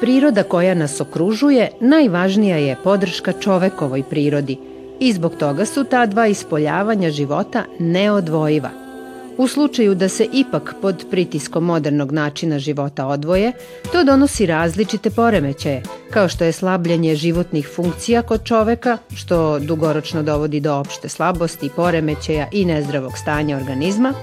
Priroda koja nas okružuje najvažnija je podrška čovekovoj prirodi i zbog toga su ta dva ispoljavanja života neodvojiva. U slučaju da se ipak pod pritiskom modernog načina života odvoje, to donosi različite poremećaje, kao što je slabljenje životnih funkcija kod čoveka, što dugoročno dovodi do opšte slabosti, poremećaja i nezdravog stanja organizma,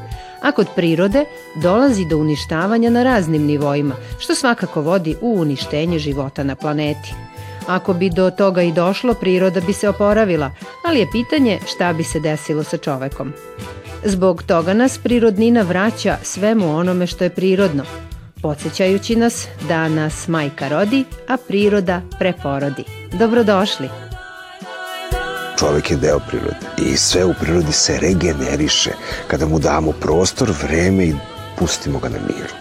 a kod prirode dolazi do uništavanja na raznim nivoima, što svakako vodi u uništenje života na planeti. Ako bi do toga i došlo, priroda bi se oporavila, ali je pitanje šta bi se desilo sa čovekom. Zbog toga nas prirodnina vraća svemu onome što je prirodno, podsjećajući nas da nas majka rodi, a priroda preporodi. Dobrodošli! Čovek je deo prirode i sve u prirodi se regeneriše kada mu damo prostor, vreme i pustimo ga na miru.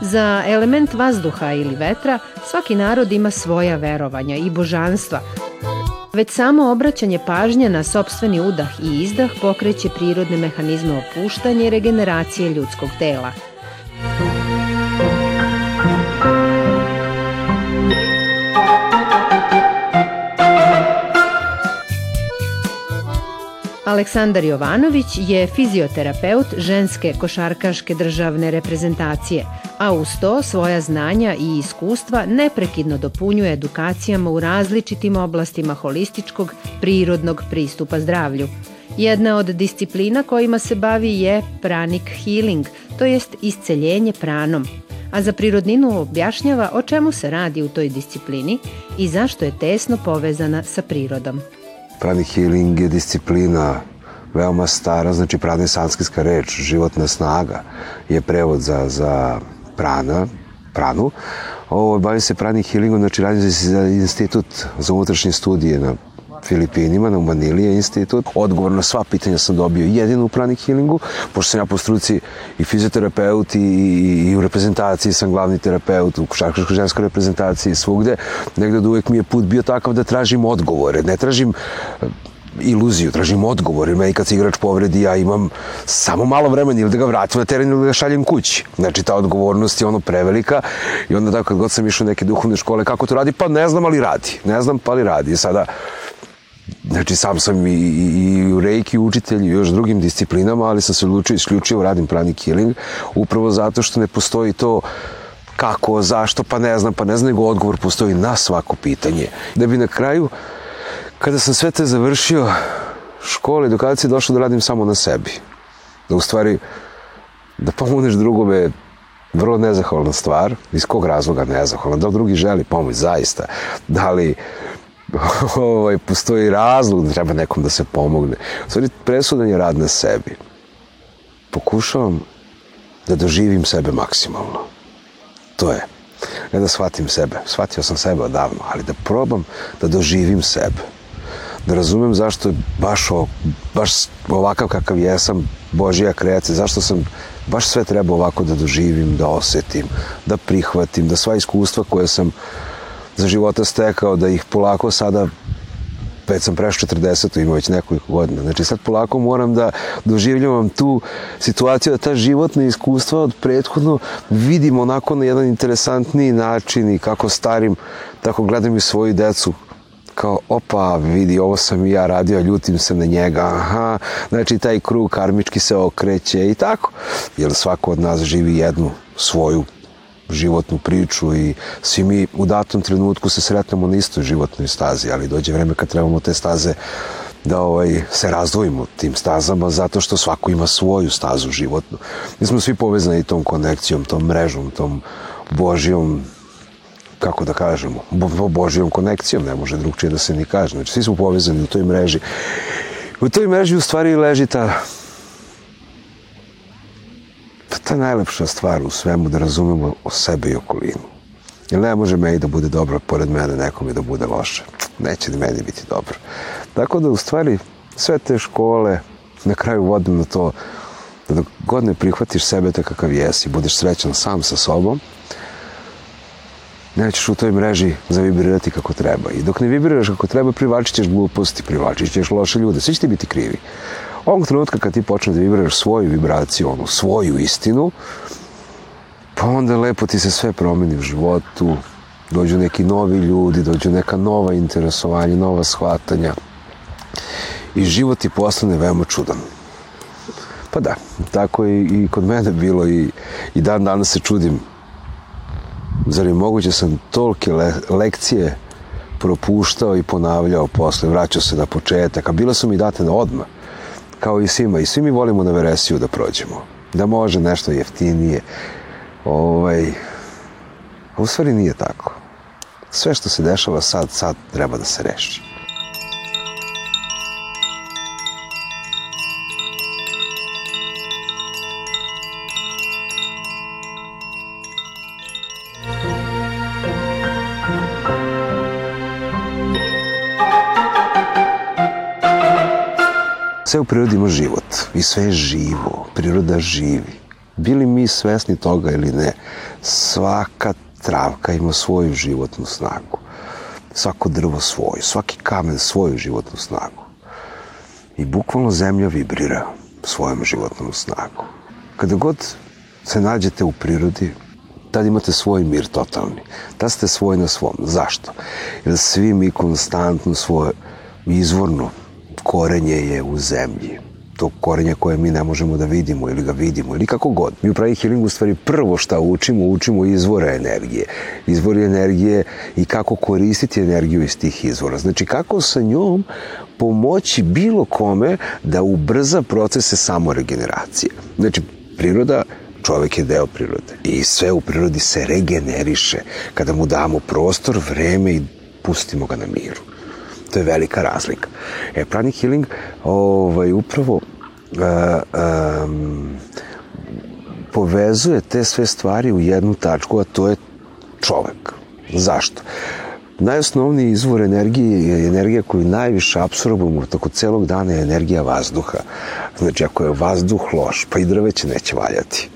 Za element vazduha ili vetra svaki narod ima svoja verovanja i božanstva. Već samo obraćanje pažnje na sobstveni udah i izdah pokreće prirodne mehanizme opuštanja i regeneracije ljudskog tela – Aleksandar Jovanović je fizioterapeut ženske košarkaške državne reprezentacije, a uz to svoja znanja i iskustva neprekidno dopunjuje edukacijama u različitim oblastima holističkog, prirodnog pristupa zdravlju. Jedna od disciplina kojima se bavi je pranic healing, to jest isceljenje pranom, a za prirodninu objašnjava o čemu se radi u toj disciplini i zašto je tesno povezana sa prirodom. Pranic healing je disciplina veoma stara, znači prana je sanskritska reč, životna snaga je prevod za, za prana, pranu. Ovo, bavi se pranic healingom, znači radi se za institut za unutrašnje studije na Filipinima, na Manili institut. Odgovor na sva pitanja sam dobio jedino u pranic healingu, pošto sam ja po struci i fizioterapeut i, i, i u reprezentaciji sam glavni terapeut u košarkaškoj ženskoj reprezentaciji svugde. Negde od uvek mi je put bio takav da tražim odgovore. Ne tražim iluziju, tražim odgovor, jer meni kad se igrač povredi, ja imam samo malo vremena ili da ga vratim na teren ili da ga šaljem kući. Znači, ta odgovornost je ono prevelika i onda tako kad god sam išao neke duhovne škole, kako to radi? Pa ne znam, ali radi. Ne znam, pa ali radi. I sada, Znači, sam sam i, i, i u reiki učitelj i još drugim disciplinama, ali sam se odlučio isključivo radim pranic healing, upravo zato što ne postoji to kako, zašto, pa ne znam, pa ne znam, nego odgovor postoji na svako pitanje. Da bi na kraju Kada sam sve te završio, škole, edukacije, došao da radim samo na sebi. Da u stvari, da pomogneš drugome vrlo nezahvalna stvar, iz kog razloga nezahvalna, da drugi želi pomoć, zaista, da li ovaj, postoji razlog da treba nekom da se pomogne. U stvari, presudan je rad na sebi. Pokušavam da doživim sebe maksimalno. To je. Ne da shvatim sebe. Shvatio sam sebe odavno, ali da probam da doživim sebe da razumem zašto je baš, o, baš ovakav kakav jesam Božija kreacija, zašto sam baš sve treba ovako da doživim, da osetim, da prihvatim, da sva iskustva koje sam za života stekao, da ih polako sada već sam prešao 40, ima već nekoliko godina. Znači sad polako moram da doživljavam tu situaciju da ta životna iskustva od prethodno vidim onako na jedan interesantniji način i kako starim, tako gledam i svoju decu kao, opa, vidi, ovo sam i ja radio, ljutim se na njega, aha, znači taj krug karmički se okreće i tako. Jer svako od nas živi jednu svoju životnu priču i svi mi u datom trenutku se sretnemo na istoj životnoj stazi, ali dođe vreme kad trebamo te staze da ovaj, se razdvojimo tim stazama zato što svako ima svoju stazu životnu. Mi smo svi povezani tom konekcijom, tom mrežom, tom Božijom kako da kažemo, bo, Božijom konekcijom, ne može drugčije da se ni kaže. Znači, svi smo povezani u toj mreži. U toj mreži u stvari leži ta ta najlepša stvar u svemu da razumemo o sebe i okolinu. Jer ne može meni da bude dobro, pored mene nekome da bude loše. Neće ni meni biti dobro. Tako da u stvari sve te škole na kraju vodim na to da god ne prihvatiš sebe tako kakav jesi, budeš srećan sam sa sobom, nećeš u toj mreži zavibrirati kako treba. I dok ne vibriraš kako treba, privlačit ćeš gluposti, privlačit ćeš loše ljude. Svi će ti biti krivi. Ovog trenutka kad ti počne da vibriraš svoju vibraciju, onu svoju istinu, Pa onda lepo ti se sve promeni u životu, dođu neki novi ljudi, dođu neka nova interesovanja, nova shvatanja i život ti postane veoma čudan. Pa da, tako je i kod mene bilo i, i dan danas se čudim. Zar je moguće da sam tolke le, lekcije propuštao i ponavljao posle, vraćao se na početak, a bila su mi date na odmah, kao i svima. I svi mi volimo na veresiju da prođemo. Da može nešto jeftinije. Ovaj, a u stvari nije tako. Sve što se dešava sad, sad treba da se reši. Sve u prirodi ima život i sve je živo, priroda živi. Bili mi svesni toga ili ne, svaka travka ima svoju životnu snagu. Svako drvo svoju, svaki kamen svoju životnu snagu. I bukvalno zemlja vibrira svojom životnom snagu. Kada god se nađete u prirodi, tad imate svoj mir totalni. Tad ste svoj na svom. Zašto? Jer svi mi konstantno svoje izvorno korenje je u zemlji. To korenje koje mi ne možemo da vidimo ili ga vidimo ili kako god. Mi u pravi healing u stvari prvo šta učimo, učimo izvore energije. Izvori energije i kako koristiti energiju iz tih izvora. Znači kako sa njom pomoći bilo kome da ubrza procese samoregeneracije. Znači priroda čovek je deo prirode i sve u prirodi se regeneriše kada mu damo prostor, vreme i pustimo ga na miru. To je velika razlika. E, pranic healing ovaj, upravo uh, um, povezuje te sve stvari u jednu tačku, a to je čovek. Zašto? Najosnovniji izvor energije je energija koju najviše apsorbujemo toko celog dana je energija vazduha. Znači, ako je vazduh loš, pa i drveće neće valjati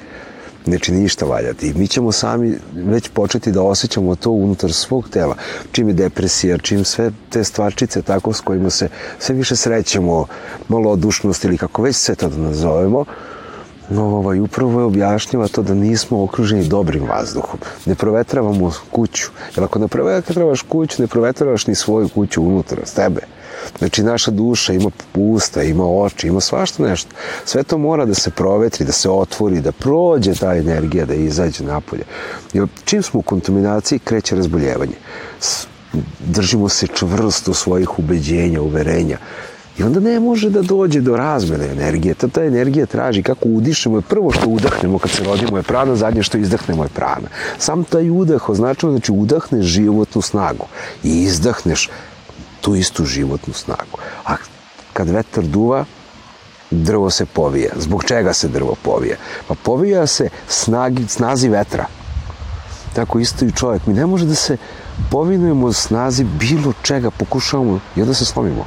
neće ništa valjati. I mi ćemo sami već početi da osjećamo to unutar svog tela. Čim je depresija, čim sve te stvarčice tako s kojima se sve više srećemo, malodušnost ili kako već se to da nazovemo, no, ovaj, upravo je objašnjava to da nismo okruženi dobrim vazduhom. Ne provetravamo kuću. Jer ako ne provetravaš kuću, ne provetravaš ni svoju kuću unutra, s tebe. Znači, naša duša ima pusta, ima oči, ima svašta nešto. Sve to mora da se provetri, da se otvori, da prođe ta energija, da izađe napolje. Jer čim smo u kontaminaciji, kreće razboljevanje. Držimo se čvrsto svojih ubeđenja, uverenja. I onda ne može da dođe do razmene energije. Ta, ta energija traži kako udišemo. Prvo što udahnemo kad se rodimo je prana, zadnje što izdahnemo je prana. Sam taj udah označava, znači udahneš životnu snagu i izdahneš tu istu životnu snagu. A kad vetar duva, drvo se povija. Zbog čega se drvo povija? Pa povija se snagi, snazi vetra. Tako isto i čovjek. Mi ne može da se povinujemo snazi bilo čega, pokušavamo i onda se slomimo.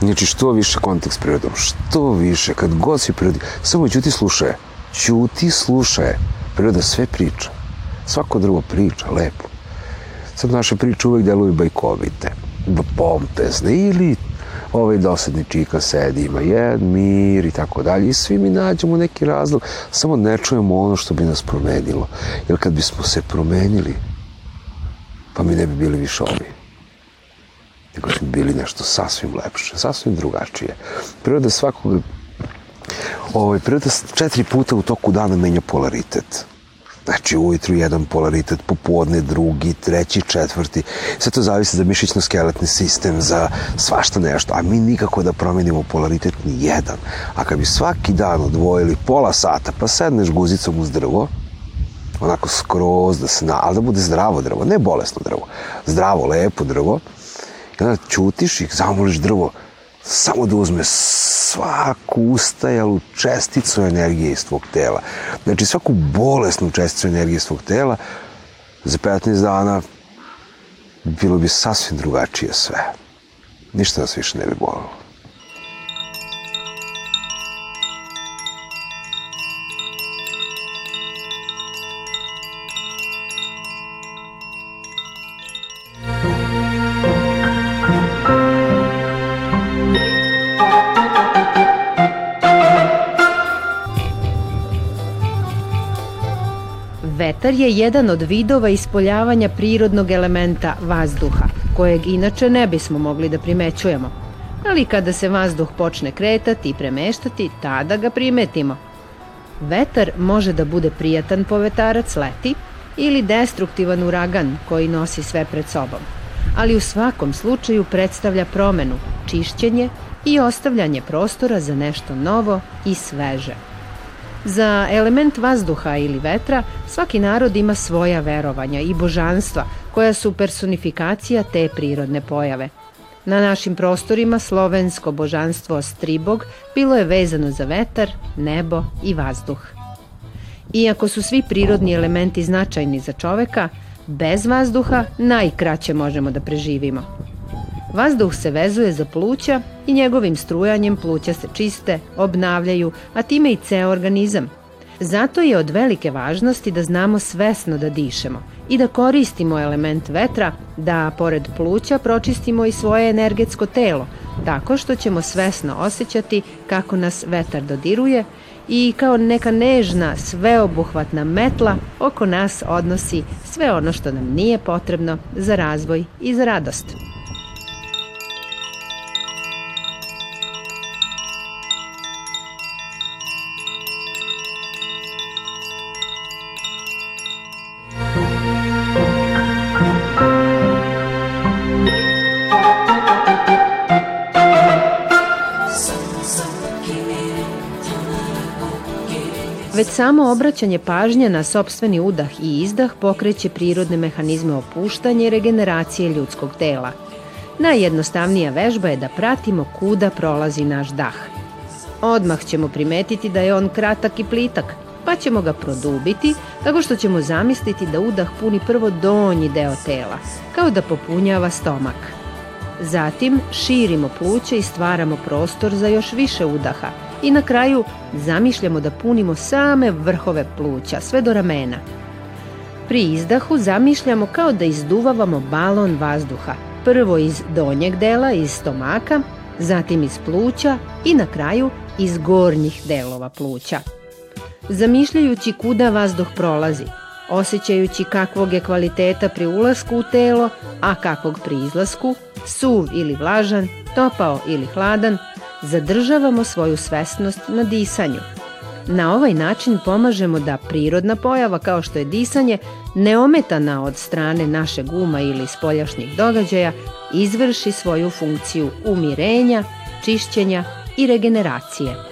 Znači, što više kontakt s prirodom, što više, kad god si prirodi, samo ćuti slušaje. Ćuti slušaje. Priroda sve priča. Svako drvo priča, lepo. Sad naše priče uvek deluju bajkovite pompezne ili ovaj dosadni čika sedi, ima jed, mir i tako dalje i svi mi nađemo neki razlog, samo ne čujemo ono što bi nas promenilo. Jer kad bismo se promenili, pa mi ne bi bili više ovi. Nego bi bili nešto sasvim lepše, sasvim drugačije. Priroda svakog ovaj, priroda četiri puta u toku dana menja polaritet. Znači, ujutru jedan polaritet, popodne drugi, treći, četvrti. Sve to zavisi za mišićno-skeletni sistem, za svašta nešto. A mi nikako da promenimo polaritet ni jedan. A kad bi svaki dan odvojili pola sata, pa sedneš guzicom uz drvo, onako skroz da se na, ali da bude zdravo drvo, ne bolesno drvo, zdravo, lepo drvo, i onda ćutiš i zamoliš drvo, samo da uzme svaku ustajalu česticu energije iz tvog tela. Znači svaku bolesnu česticu energije iz tvog tela za 15 dana bilo bi sasvim drugačije sve. Ništa nas više ne bi bolilo. Vetar je jedan od vidova ispoljavanja prirodnog elementa vazduha, kojeg inače ne bismo mogli da primećujemo. Ali kada se vazduh počne kretati i premeštati, tada ga primetimo. Vetar može da bude prijatan povetarac leti ili destruktivan uragan koji nosi sve pred sobom. Ali u svakom slučaju predstavlja promenu, čišćenje i ostavljanje prostora za nešto novo i sveže. Za element vazduha ili vetra svaki narod ima svoja verovanja i božanstva koja su personifikacija te prirodne pojave. Na našim prostorima slovensko božanstvo Stribog bilo je vezano za vetar, nebo i vazduh. Iako su svi prirodni elementi značajni za čoveka, bez vazduha najkraće možemo da preživimo. Vazduh se vezuje za pluća i njegovim strujanjem pluća se čiste, obnavljaju, a time i ceo organizam. Zato je od velike važnosti da znamo svesno da dišemo i da koristimo element vetra, da pored pluća pročistimo i svoje energetsko telo, tako što ćemo svesno osjećati kako nas vetar dodiruje i kao neka nežna, sveobuhvatna metla oko nas odnosi sve ono što nam nije potrebno za razvoj i za radost. Već samo obraćanje pažnje na sobstveni udah i izdah pokreće prirodne mehanizme opuštanja i regeneracije ljudskog tela. Najjednostavnija vežba je da pratimo kuda prolazi naš dah. Odmah ćemo primetiti da je on kratak i plitak, pa ćemo ga produbiti tako što ćemo zamisliti da udah puni prvo donji deo tela, kao da popunjava stomak. Zatim širimo pluće i stvaramo prostor za još više udaha – i na kraju zamišljamo da punimo same vrhove pluća, sve do ramena. Pri izdahu zamišljamo kao da izduvavamo balon vazduha, prvo iz donjeg dela, iz stomaka, zatim iz pluća i na kraju iz gornjih delova pluća. Zamišljajući kuda vazduh prolazi, osjećajući kakvog je kvaliteta pri ulasku u telo, a kakvog pri izlasku, suv ili vlažan, topao ili hladan, zadržavamo svoju svesnost na disanju. Na ovaj način pomažemo da prirodna pojava kao što je disanje, neometana od strane našeg uma ili spoljašnjih događaja, izvrši svoju funkciju umirenja, čišćenja i regeneracije.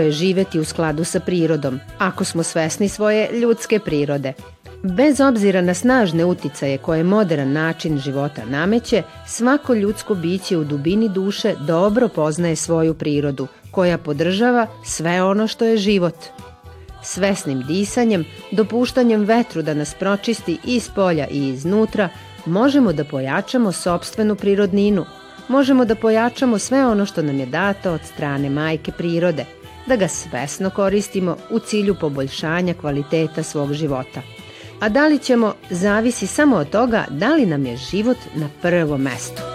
Je živeti u skladu sa prirodom, ako smo svesni svoje ljudske prirode. Bez obzira na snažne uticaje koje modern način života nameće, svako ljudsko biće u dubini duše dobro poznaje svoju prirodu, koja podržava sve ono što je život. Svesnim disanjem, dopuštanjem vetru da nas pročisti iz polja i iznutra, možemo da pojačamo sobstvenu prirodninu, možemo da pojačamo sve ono što nam je dato od strane majke prirode – da ga svesno koristimo u cilju poboljšanja kvaliteta svog života. A da li ćemo zavisi samo od toga da li nam je život na prvom mestu.